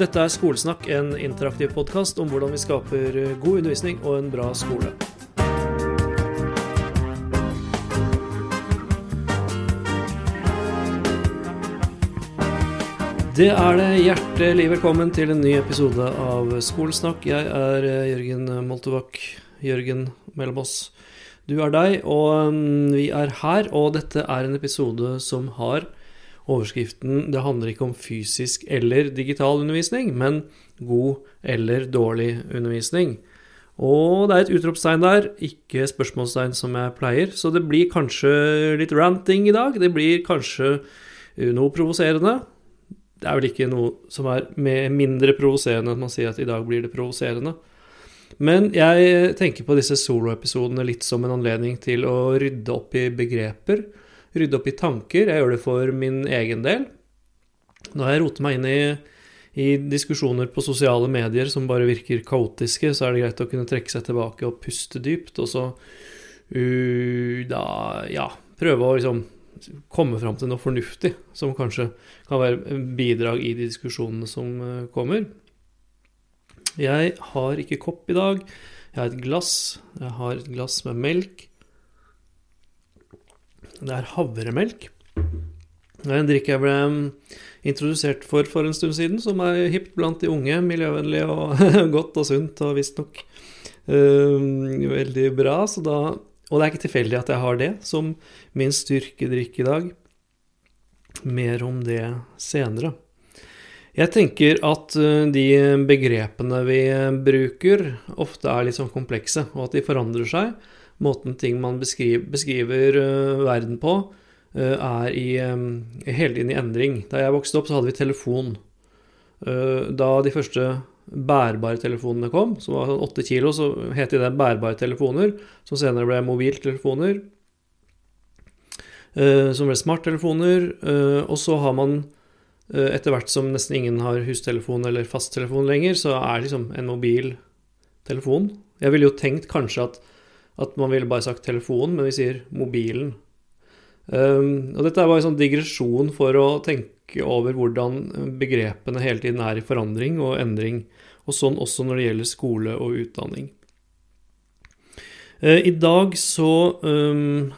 Dette er Skolesnakk, en interaktiv podkast om hvordan vi skaper god undervisning og en bra skole. Det er det hjertelig velkommen til en ny episode av Skolesnakk. Jeg er Jørgen Moltebakk. Jørgen mellom oss. Du er deg, og um, vi er her. Og dette er en episode som har overskriften 'Det handler ikke om fysisk eller digital undervisning, men god eller dårlig undervisning'. Og det er et utropstegn der, ikke spørsmålstegn som jeg pleier. Så det blir kanskje litt ranting i dag. Det blir kanskje noe provoserende. Det er vel ikke noe som er mindre provoserende at man sier at i dag blir det provoserende. Men jeg tenker på disse soloepisodene litt som en anledning til å rydde opp i begreper. Rydde opp i tanker. Jeg gjør det for min egen del. Når jeg roter meg inn i, i diskusjoner på sosiale medier som bare virker kaotiske, så er det greit å kunne trekke seg tilbake og puste dypt, og så uh, da ja, prøve å liksom komme fram til noe fornuftig, som kanskje kan være bidrag i de diskusjonene som uh, kommer. Jeg har ikke kopp i dag. Jeg har et glass. Jeg har et glass med melk. Det er havremelk. Det er en drikke jeg ble um, introdusert for for en stund siden, som er hipt blant de unge, miljøvennlig og godt og sunt og visstnok uh, veldig bra. Da, og det er ikke tilfeldig at jeg har det som min styrkedrikk i dag. Mer om det senere. Jeg tenker at uh, de begrepene vi bruker, ofte er litt sånn komplekse, og at de forandrer seg måten ting man beskriver, beskriver uh, verden på, uh, er i, um, hele tiden i endring. Da jeg vokste opp, så hadde vi telefon. Uh, da de første bærbare telefonene kom, som var sånn åtte kilo, så het de det bærbare telefoner, som senere ble mobiltelefoner. Som ble smarttelefoner. Og så har man etter hvert som nesten ingen har hustelefon eller fasttelefon lenger, så er liksom en mobil telefon. Jeg ville jo tenkt kanskje at at man ville bare sagt telefonen, men vi sier mobilen. Um, og dette er bare en sånn digresjon for å tenke over hvordan begrepene hele tiden er i forandring og endring. Og sånn også når det gjelder skole og utdanning. Uh, I dag så um,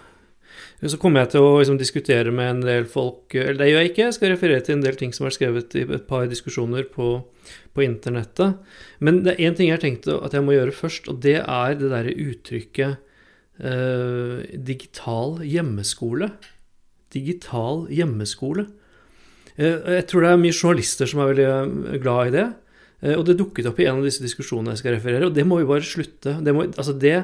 så kommer jeg til å liksom, diskutere med en del folk Eller det gjør jeg ikke, jeg skal referere til en del ting som er skrevet i et par diskusjoner på, på internettet. Men det er én ting jeg har tenkt at jeg må gjøre først, og det er det derre uttrykket eh, digital hjemmeskole. Digital hjemmeskole. Eh, jeg tror det er mye journalister som er veldig eh, glad i det. Eh, og det dukket opp i en av disse diskusjonene jeg skal referere, og det må vi bare slutte. Det må, altså det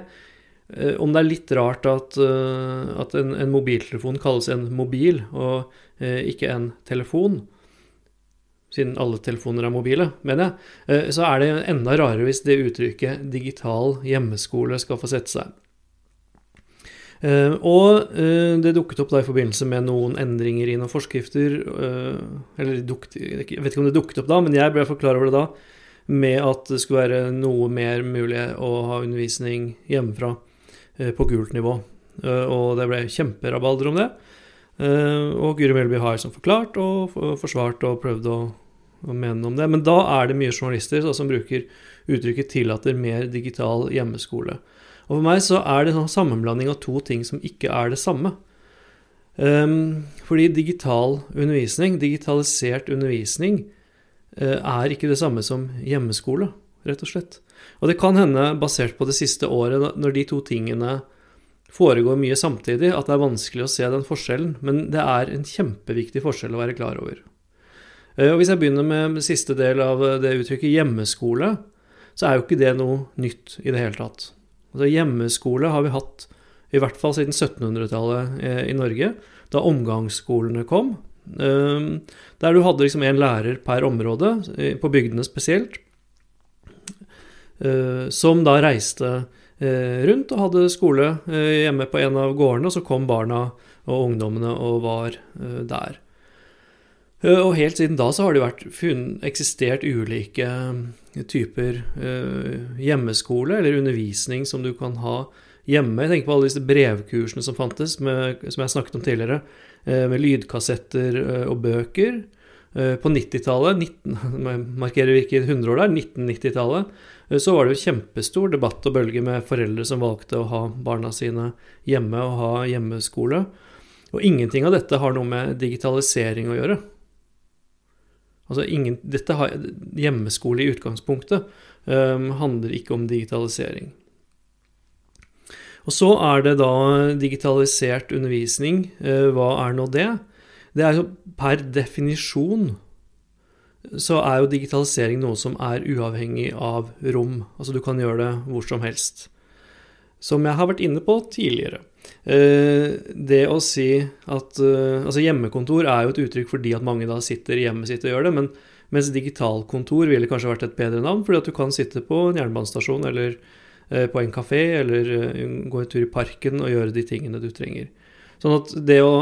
om det er litt rart at, eh, at en, en, mobiltelefon kalles en mobil, og eh, ikke en telefon, siden alle telefoner er mobile, mener jeg, så er det enda rarere hvis det uttrykket 'digital hjemmeskole' skal få sette seg. Og det dukket opp da i forbindelse med noen endringer i noen forskrifter Eller dukt, jeg vet ikke om det dukket opp da, men jeg ble forklar over det da, med at det skulle være noe mer mulig å ha undervisning hjemmefra. Eh, på gult nivå. Eh, og det ble kjemperabalder om det. Eh, og Guri Melby har som forklart og forsvart og prøvd å, å mene om det. Men da er det mye journalister som bruker uttrykket 'tillater mer digital hjemmeskole'. Og for meg så er det en sammenblanding av to ting som ikke er det samme. Um, fordi digital undervisning, digitalisert undervisning, er ikke det samme som hjemmeskole, rett og slett. Og det kan hende, basert på det siste året, når de to tingene foregår mye samtidig, at det er vanskelig å se den forskjellen. Men det er en kjempeviktig forskjell å være klar over. Eh, og Hvis jeg begynner med siste del av det uttrykket hjemmeskole, så er jo ikke det noe nytt i det hele tatt. Altså Hjemmeskole har vi hatt i hvert fall siden 1700-tallet eh, i Norge, da omgangsskolene kom. Eh, der du hadde liksom en lærer per område, på bygdene spesielt. Eh, som da reiste eh, rundt og hadde skole eh, hjemme på en av gårdene, og så kom barna og ungdommene og var der. Og helt siden da så har det vært eksistert ulike typer hjemmeskole eller undervisning som du kan ha hjemme. Jeg tenker på alle disse brevkursene som fantes, med, som jeg snakket om tidligere, med lydkassetter og bøker. Eh, på 90-tallet, markerer vi ikke 100 år der, 1990-tallet, eh, så var det jo kjempestor debatt og bølge med foreldre som valgte å ha barna sine hjemme og ha hjemmeskole. Og ingenting av dette har noe med digitalisering å gjøre. Altså ingen, dette har, Hjemmeskole i utgangspunktet um, handler ikke om digitalisering. Og så er det da digitalisert undervisning. Uh, hva er nå det? Det er jo per definisjon så er jo digitalisering noe som er uavhengig av rom. Altså du kan gjøre det hvor som helst. Som jeg har vært inne på tidligere. Eh, det å si at eh, Altså hjemmekontor er jo et uttrykk fordi at mange da sitter hjemme sitt og gjør det, men mens digitalkontor ville kanskje vært et bedre navn, fordi at du kan sitte på en jernbanestasjon eller eh, på en kafé eller gå en tur i parken og gjøre de tingene du trenger. Sånn at det å,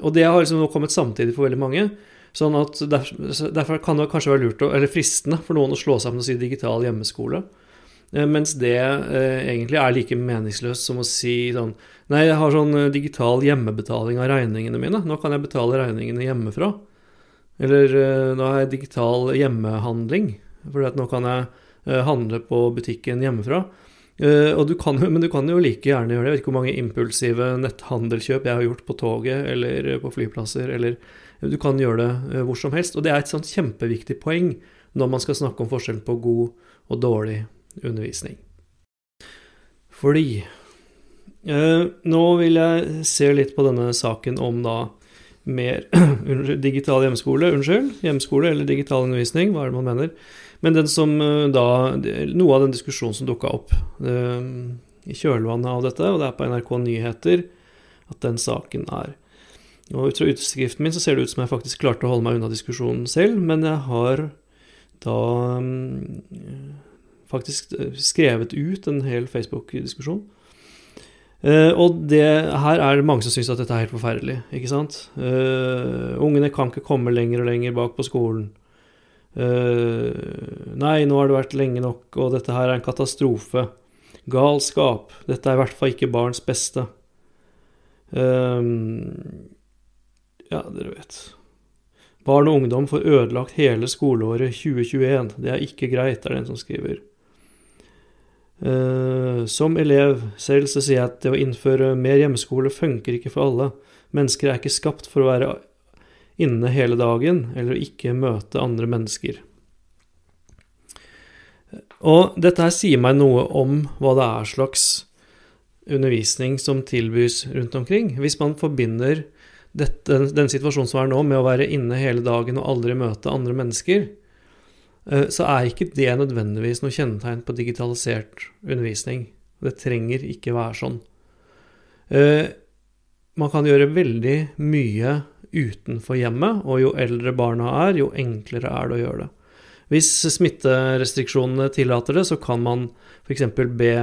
Og det har liksom nå kommet samtidig for veldig mange. Sånn at Derfor kan det kanskje være lurt, eller fristende for noen å slå sammen og si digital hjemmeskole. Eh, mens det eh, egentlig er like meningsløst som å si sånn Nei, jeg har sånn eh, digital hjemmebetaling av regningene mine. Nå kan jeg betale regningene hjemmefra. Eller nå har jeg digital hjemmehandling. For nå kan jeg handle på butikken hjemmefra. Du kan, men du kan jo like gjerne gjøre det. Jeg vet ikke hvor mange impulsive netthandelkjøp jeg har gjort på toget eller på flyplasser. Eller du kan gjøre det hvor som helst. Og det er et sånt kjempeviktig poeng når man skal snakke om forskjellen på god og dårlig undervisning. Fordi uh, Nå vil jeg se litt på denne saken om da mer digital hjemmeskole, unnskyld, hjemmeskole eller digital undervisning, hva er det man mener? Men den som eh, da Noe av den diskusjonen som dukka opp eh, i kjølvannet av dette, og det er på NRK Nyheter at den saken er. Og Ut fra utskriften min så ser det ut som jeg faktisk klarte å holde meg unna diskusjonen selv, men jeg har da faktisk eh, skrevet ut en hel Facebook-diskusjon. Uh, og det, her er det mange som syns at dette er helt forferdelig. ikke sant? Uh, ungene kan ikke komme lenger og lenger bak på skolen. Uh, nei, nå har det vært lenge nok, og dette her er en katastrofe. Galskap. Dette er i hvert fall ikke barns beste. ja, dere vet. Barn og ungdom får ødelagt hele skoleåret 2021. Det er ikke greit, er det en som skriver. Uh, som elev selv så sier jeg at det å innføre mer hjemmeskole funker ikke for alle. Mennesker er ikke skapt for å være inne hele dagen eller ikke møte andre mennesker. Og dette her sier meg noe om hva det er slags undervisning som tilbys rundt omkring. Hvis man forbinder dette, den situasjonen som er nå, med å være inne hele dagen og aldri møte andre mennesker, Eh, så er ikke det nødvendigvis noe kjennetegn på digitalisert undervisning. Det trenger ikke være sånn. Eh, man kan gjøre veldig mye utenfor hjemmet, og jo eldre barna er, jo enklere er det å gjøre det. Hvis smitterestriksjonene tillater det, så kan man f.eks. be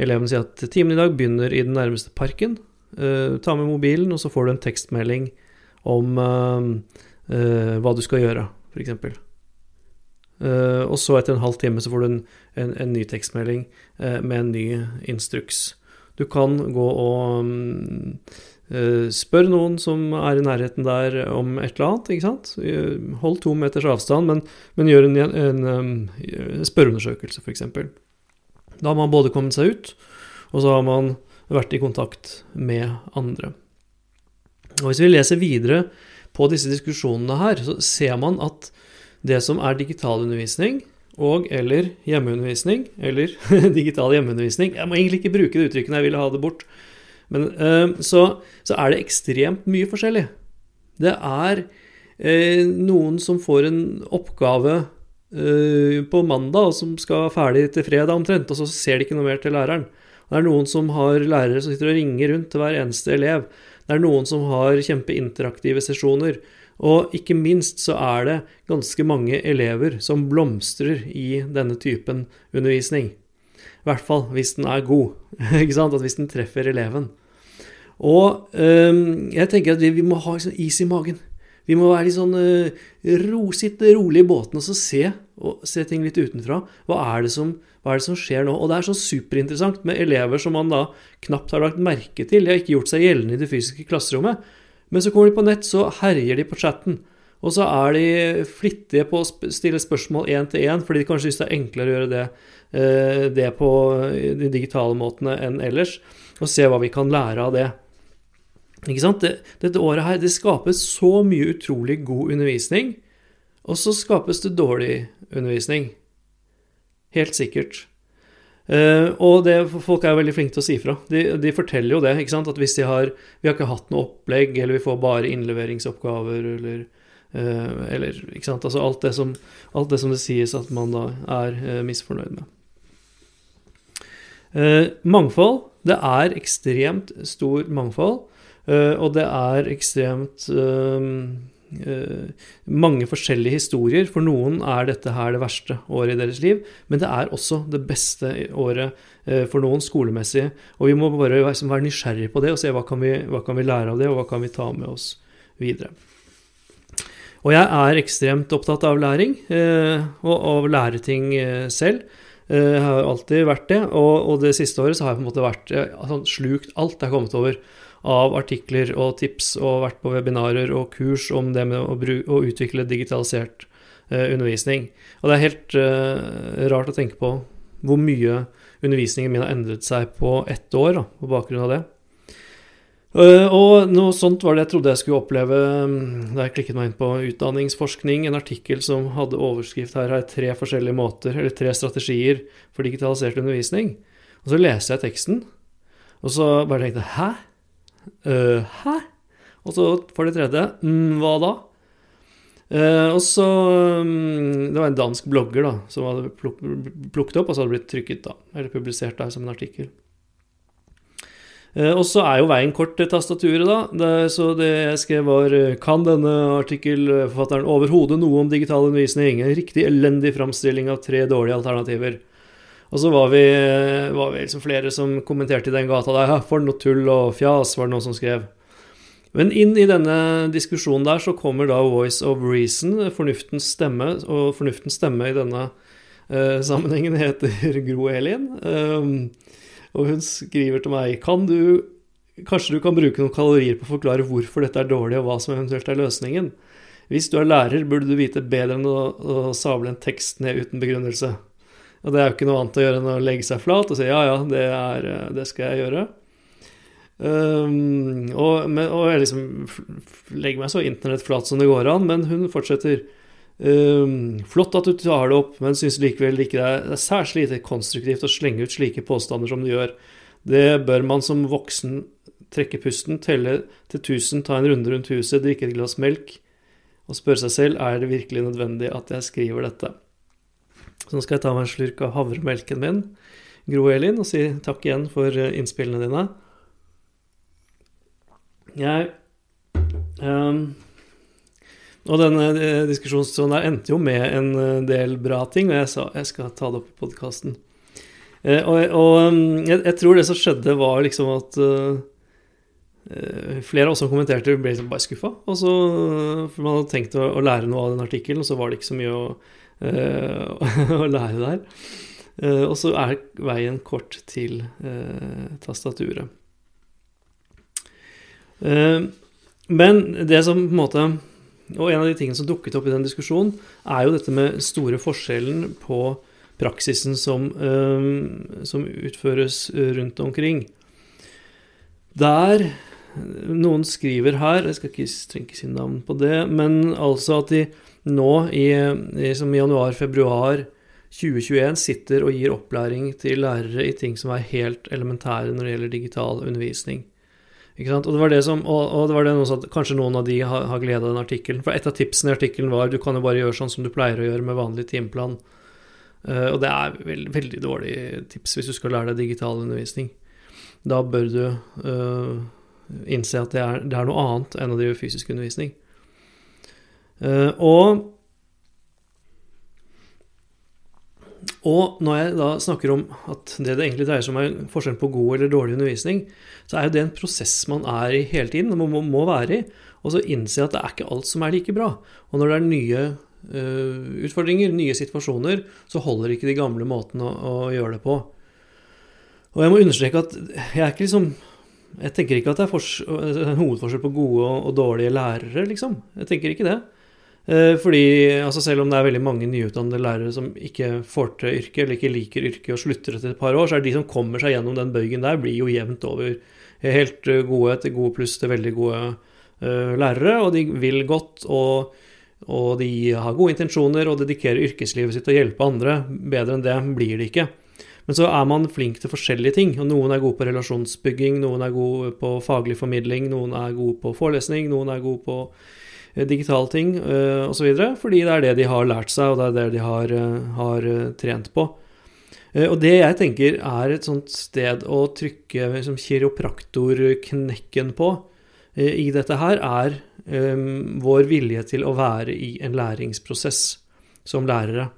eleven si at timen i dag begynner i den nærmeste parken. Eh, ta med mobilen, og så får du en tekstmelding om hva du skal gjøre, f.eks. Uh, og så etter en halv time så får du en, en, en ny tekstmelding uh, med en ny instruks. Du kan gå og um, uh, spørre noen som er i nærheten der om et eller annet. ikke sant? Hold to meters avstand, men, men gjør en, en en spørreundersøkelse, f.eks. Da har man både kommet seg ut, og så har man vært i kontakt med andre. Og Hvis vi leser videre på disse diskusjonene her, så ser man at det som er digitalundervisning og eller hjemmeundervisning, eller digital hjemmeundervisning Jeg må egentlig ikke bruke det uttrykket når jeg vil ha det bort. Men, uh, så, så, er det ekstremt mye forskjellig. Det er uh, noen som får en oppgave uh, på mandag, og som skal være ferdig til fredag omtrent, og så ser de ikke noe mer til læreren. Det er noen som har lærere som sitter og ringer rundt til hver eneste elev. Det er noen som har kjempeinteraktive sesjoner. Og ikke minst så er det ganske mange elever som blomstrer i denne typen undervisning. I hvert fall hvis den er god, hvis den treffer eleven. Og um, jeg tenker at vi, vi må ha liksom is i magen. Vi må være litt sånn uh, ro, sitte rolig i båten og så se, og se ting litt utenfra. Hva er, som, hva er, det som, skjer nå? Og det er så superinteressant med elever som man da knapt har lagt merke til. De har ikke gjort seg gjeldende i det fysiske klasserommet. Men så kommer de på nett, så herjer de på chatten. Og så er de flittige på å stille spørsmål én til én, fordi de kanskje syns det er enklere å gjøre det, eh, det på de digitale måtene enn ellers, og se hva vi kan lære av det. Sant? Dette året her, det skapes så mye utrolig god undervisning, og så skapes det dårlig undervisning. Helt sikkert. Uh, og det, folk er veldig flinke til å si fra. De, de, forteller jo det. ikke sant? At hvis de har Vi har ikke hatt noe opplegg, eller vi får bare innleveringsoppgaver, eller, uh, eller ikke sant? Altså alt det, som, alt det, som, det sies at man da er uh, misfornøyd med. mangfold. Det er ekstremt stor mangfold, og det er ekstremt Eh, mange forskjellige historier. For noen er dette her det verste året i deres liv, men det er også det beste året eh, for noen skolemessig. Og vi må bare være nysgjerrige på det og se hva kan, vi, hva kan vi lære av det, og hva kan vi ta med oss videre. Og jeg er ekstremt opptatt av læring, eh, og av å lære ting selv. Jeg har alltid vært det, og det siste året så har jeg på en måte vært sånn, slukt alt jeg har kommet over av artikler og tips og vært på webinarer og kurs om det med å, å utvikle digitalisert uh, undervisning. Og det er helt uh, rart å tenke på hvor mye undervisningen min har endret seg på ett år da, på bakgrunn av det. Uh, og noe sånt var det jeg trodde jeg skulle oppleve um, da jeg klikket meg inn på utdanningsforskning, en artikkel som hadde overskrift her er tre forskjellige måter, eller tre strategier for digitalisert undervisning. Og så leser jeg teksten, og så bare tenkte jeg hæ? Uh, hæ? Og så for det tredje, mm, hva da? Uh, og så um, Det var en dansk blogger da, som hadde pluk plukket opp, og så hadde det blitt trykket da, eller publisert der som en artikkel. Uh, og så er jo veien kort til tastaturet, da. Det, så det jeg skrev, var Kan denne artikkelforfatteren overhodet noe om digital undervisning? En riktig elendig framstilling av tre dårlige alternativer. Og så var vi, var vi liksom flere som kommenterte i den gata der. Ja, for noe tull og fjas, var det noen som skrev. Men inn i denne diskusjonen der så kommer da Voice of Reason, fornuftens stemme. Og fornuftens stemme i denne uh, sammenhengen heter Gro Elin. Um, og hun skriver til meg Kan du Kanskje du kan bruke noen kalorier på å forklare hvorfor dette er dårlig, og hva som eventuelt er løsningen? Hvis du er lærer, burde du vite bedre enn å, å sable en tekst ned uten begrunnelse. Og det er jo ikke noe annet å gjøre enn å legge seg flat og si ja, ja, det, er, eh, det skal jeg gjøre. Um, og, men, og, jeg liksom legger meg så internettflat som det går an, men hun fortsetter. Um, flott at du tar det opp, men syns likevel ikke det er, det er særs lite konstruktivt å slenge ut slike påstander som du gjør. Det bør man som voksen trekke pusten, telle til 1000, ta en runde rundt huset, drikke et glass melk og spørre seg selv er det virkelig nødvendig at jeg skriver dette. Så nå skal jeg ta meg en slurk av havremelken min, Gro Elin, og si takk igjen for eh, innspillene dine. Jeg um, Og denne diskusjonen der endte jo med en eh, del bra ting, og jeg sa jeg skal ta det opp i podkasten. Og, og um, jeg, jeg, tror det som skjedde, var liksom at uh, flere av oss som kommenterte, ble liksom bare skuffa. Og så, for man hadde tenkt å, å lære noe av den artikkelen, og så var det ikke så mye å Eh, å lære der. Eh, og så er veien kort til eh, tastaturet. Men det som på en måte Og en av de tingene som dukket opp i den diskusjonen, er jo dette med store forskjellen på praksisen som, som utføres rundt omkring. Der noen skriver her, jeg skal ikke trenger si navn på det, men altså at de nå i, i januar-februar 2021 sitter og gir opplæring til lærere i ting som er helt elementære når det gjelder digital undervisning. Og det var det som, og, og det var det noe at kanskje noen av de har, har glede av den artikkelen. For et av tipsene i artikkelen var du kan jo bare gjøre sånn som du pleier å gjøre med vanlig timeplan. Uh, og det er veld, veldig dårlig tips hvis du skal lære deg digital undervisning. Da bør du uh, innse at det er, det er, noe annet enn å drive fysisk undervisning. Uh, og Og når jeg da snakker om at det det egentlig dreier seg om er forskjellen på god eller dårlig undervisning, så er jo det en prosess man er i hele tiden, man må, må være i. Og så innse at det er ikke alt som er like bra. Og når det er nye uh, utfordringer, nye situasjoner, så holder ikke de gamle måtene å, å, gjøre det på. Og jeg må understreke at jeg er ikke liksom jeg tenker ikke at det er en hovedforskjell på gode og, og dårlige lærere, liksom. Jeg tenker ikke det. Eh, fordi altså selv om det er veldig mange nyutdannede lærere som ikke får til yrket, eller ikke liker yrket og slutter etter et par år, så er det de som kommer seg gjennom den bøygen der, blir jo jevnt over helt eh, gode til gode pluss til veldig gode uh, lærere. Og de vil godt, og, og, de har gode intensjoner og dedikerer yrkeslivet sitt til å hjelpe andre. Bedre enn det blir det ikke. Men så er man flink til forskjellige ting. og Noen er gode på relasjonsbygging, noen er gode på faglig formidling, noen er gode på forelesning, noen er gode på digitale ting uh, osv. Fordi det er det de har lært seg, og det er det de har, uh, har trent på. Og det jeg tenker er et sånt sted å trykke liksom, kiropraktorknekken på i dette her, er um, vår vilje til å være i en læringsprosess som lærere.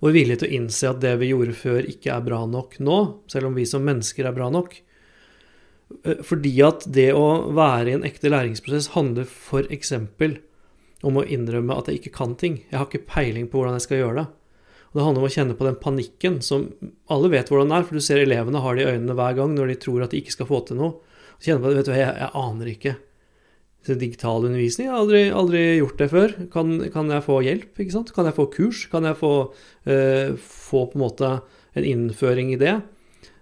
Vår vilje til å innse at det vi gjorde før, ikke er bra nok nå, selv om vi som mennesker er bra nok. Eh, fordi at det å være i en ekte læringsprosess handler f.eks. om å innrømme at jeg ikke kan ting. Jeg har ikke peiling på hvordan jeg skal gjøre det. Og Det handler om å kjenne på den panikken som alle vet hvordan det er, for du ser elevene har det i øynene hver gang når de tror at de ikke skal få til noe. Kjenne på det, vet du, jeg, jeg aner ikke. Digital undervisning, jeg har aldri, aldri gjort det før. Kan, kan, jeg få hjelp? ikke sant? Kan jeg få kurs? Kan jeg få, uh, få på en måte en innføring i det?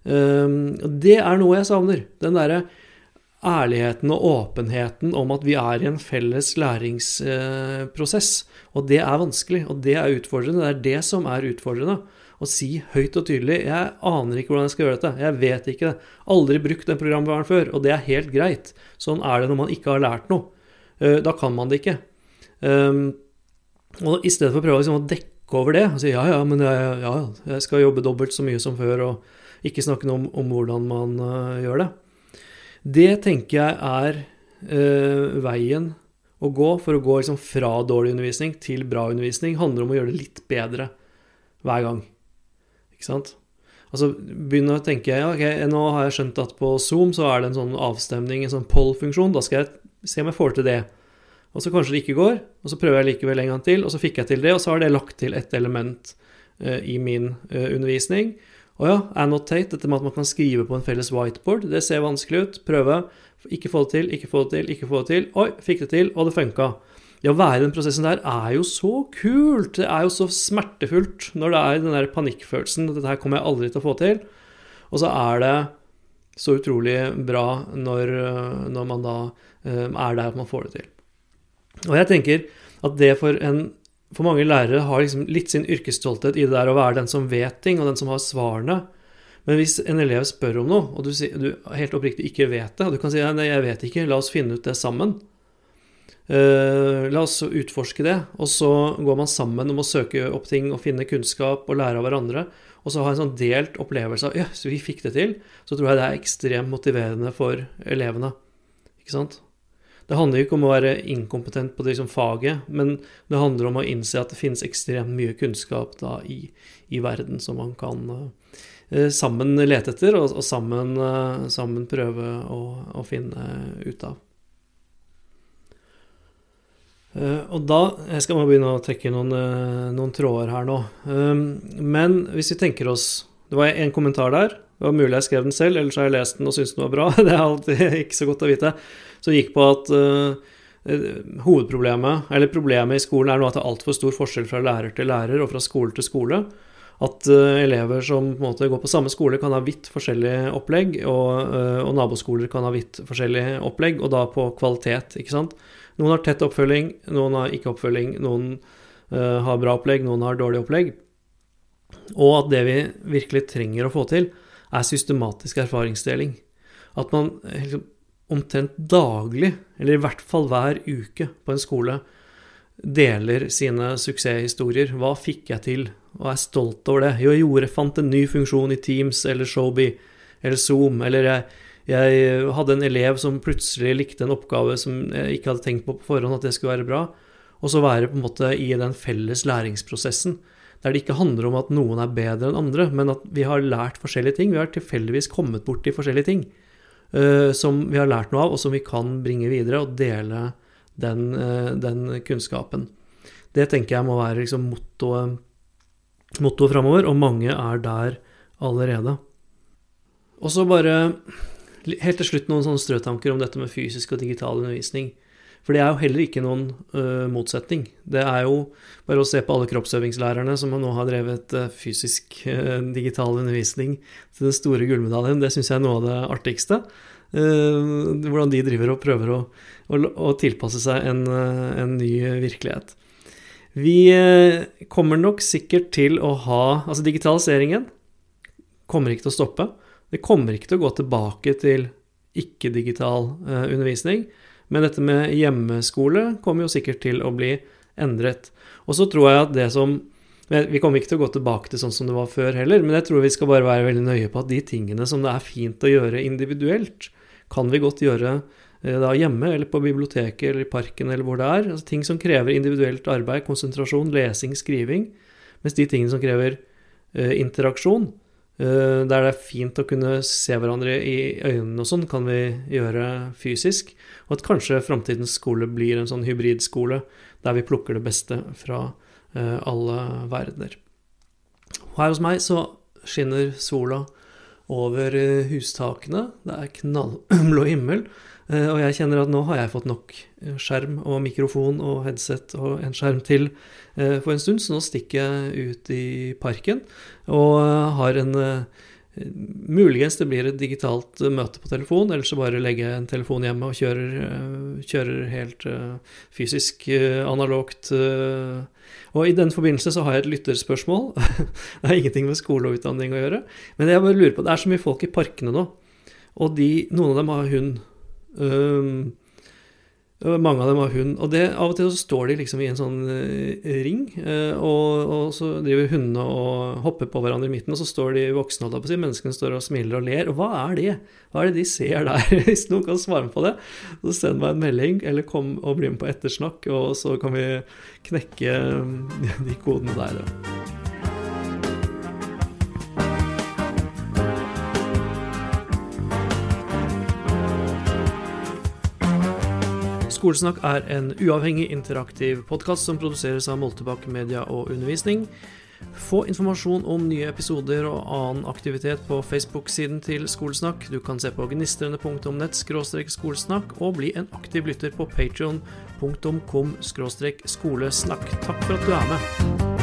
Ehm, det er noe jeg savner. Den derre ærligheten og åpenheten om at vi er i en felles læringsprosess. Og det er vanskelig, og det er utfordrende. Det er det som er utfordrende. Å si høyt og tydelig 'Jeg aner ikke hvordan jeg skal gjøre dette. Jeg vet ikke det. Aldri brukt den programvaren før.' Og det er helt greit. Sånn er det når man ikke har lært noe. Eh, da kan man det ikke. Ehm, og i stedet for å prøve liksom å dekke over det og si 'ja, ja, men jeg, ja, jeg skal jobbe dobbelt så mye som før', og ikke snakke noe om, om hvordan man uh, gjør det. Det tenker jeg er uh, veien å gå for å gå liksom fra dårlig undervisning til bra undervisning. handler om å gjøre det litt bedre hver gang. Ikke sant? Altså begynne å tenke ok, nå har jeg skjønt at på Zoom så er det en sånn avstemning, en sånn poll-funksjon. Da skal jeg se om jeg får til det. Og så kanskje det ikke går, og så prøver jeg likevel en gang til, og så fikk jeg til det, og så har det lagt til et element uh, i min uh, undervisning. Å ja, annotate, dette med at man kan skrive på en felles whiteboard, det ser vanskelig ut. Prøve. Ikke få det til, ikke få det til, ikke få det til. Oi, fikk det til, og det funka. Det å være i den prosessen der er jo så kult. Det er jo så smertefullt når det er den der panikkfølelsen. Dette her kommer jeg aldri til å få til. Og så er det så utrolig bra når, når man da um, er der at man får det til. Og jeg tenker at det for en for mange lærere har liksom litt sin yrkesstolthet i det der å være den som vet ting, og den som har svarene. Men hvis en elev spør om noe, og du, du helt oppriktig ikke vet det, og du kan si nei, jeg vet ikke, la oss finne ut det sammen. Uh, la oss utforske det, og så går man sammen om å søke opp ting og finne kunnskap og lære av hverandre. Og så ha en sånn delt opplevelse av ja, vi fikk det til. Så tror jeg det er ekstremt motiverende for elevene. Ikke sant? Det handler ikke om å være inkompetent på det liksom faget, men det handler om å innse at det finnes ekstremt mye kunnskap da, i, i, verden som man kan uh, sammen lete etter, og, og sammen, uh, sammen, prøve å, å, finne ut av. Uh, og da Jeg skal begynne å trekke noen, noen tråder her nå. men hvis vi tenker oss Det var en kommentar der. Det var mulig jeg skrev den selv, ellers har jeg lest den og syntes den var bra. Det er alltid ikke så godt å vite som gikk på at uh, hovedproblemet, eller problemet i skolen, er nå at det er altfor stor forskjell fra lærer til lærer og fra skole til skole. At uh, elever som på går på samme skole, kan ha vidt forskjellig opplegg, og, uh, og, naboskoler kan ha vidt forskjellig opplegg, og da på kvalitet, ikke sant. Noen har tett oppfølging, noen har ikke oppfølging, noen uh, har bra opplegg, noen har dårlig opplegg. Og at det vi virkelig trenger å få til, er systematisk erfaringsdeling. At man liksom, omtrent daglig, eller i hvert fall hver uke på en skole, deler sine suksesshistorier. Hva fikk jeg til, og er stolt over det? Jo, jeg gjorde, fant en ny funksjon i Teams eller Showbie eller Zoom, eller jeg, jeg hadde en elev som plutselig likte en oppgave som jeg ikke hadde tenkt på på forhånd at det skulle være bra. Og så være på en måte i den felles læringsprosessen, der det ikke handler om at noen er bedre enn andre, men at vi har lært forskjellige ting. Vi har tilfeldigvis kommet borti forskjellige ting. Eh, som vi har lært noe av, og som vi kan bringe videre og dele den, uh, den kunnskapen. Det tenker jeg må være liksom mottoet motto framover, og mange er der allerede. Og så bare Helt til slutt noen sånne strøtanker om dette med fysisk og digital undervisning. For det er jo heller ikke noen uh, motsetning. Det er jo bare å se på alle kroppsøvingslærerne som nå har drevet uh, fysisk uh, digital undervisning til den store gullmedaljen. Det syns jeg er noe av det artigste. hvordan de driver og prøver å, å, å tilpasse seg en, en, ny virkelighet. Vi kommer nok sikkert til å ha Altså, digitaliseringen kommer ikke til å stoppe. Det kommer ikke til å gå tilbake til ikke-digital undervisning. Men dette med hjemmeskole kommer jo sikkert til å bli endret. Og så tror jeg at det som Vi kommer ikke til å gå tilbake til sånn som det var før heller, men jeg tror vi skal bare være veldig nøye på at de tingene som det er fint å gjøre individuelt, kan vi godt gjøre eh, da hjemme eller på biblioteket eller i parken eller hvor det er. Altså ting som krever individuelt arbeid, konsentrasjon, lesing, skriving. Mens de tingene som krever eh, interaksjon, der det er fint å kunne se hverandre i øynene og sånn, kan vi gjøre fysisk. Og at kanskje framtidens skole blir en sånn hybridskole der vi plukker det beste fra eh, alle verdener. Her hos meg så skinner sola over eh, hustakene. Det er knallblå himmel. Og jeg kjenner at nå har jeg fått nok skjerm og mikrofon og headset og en skjerm til Eh, for en stund, så nå stikker jeg ut i parken og eh, har en eh, Muligens det blir et digitalt møte på telefon, eller så bare jeg en telefon hjemme og kjører, kjører helt fysisk, analogt. Og i den forbindelse så har jeg et lytterspørsmål. det har ingenting med skole og utdanning å gjøre. Men jeg bare lurer på, det er så mye folk i parkene nå, og de, noen av dem har hund. Um, mange av dem har hund. Og det, av og til så står de liksom i en sånn uh, ring, uh, og, og, så driver hundene og hopper på hverandre i midten, og så står de voksne, på å si, menneskene står og smiler og ler. Og hva er det? Hva er det de ser der? Hvis noen kan svare på det, så send meg en melding, eller kom og bli med på ettersnakk, og så kan vi knekke de kodene der. Da. Skolesnakk er en uavhengig, interaktiv podkast som produseres av Moltebakk Media og Undervisning. Få informasjon om nye episoder og annen aktivitet på Facebook-siden til Skolesnakk. Du kan se på gnistrende.nett skolesnakk og bli en aktiv lytter på patreon.com skolesnakk. Takk for at du er med.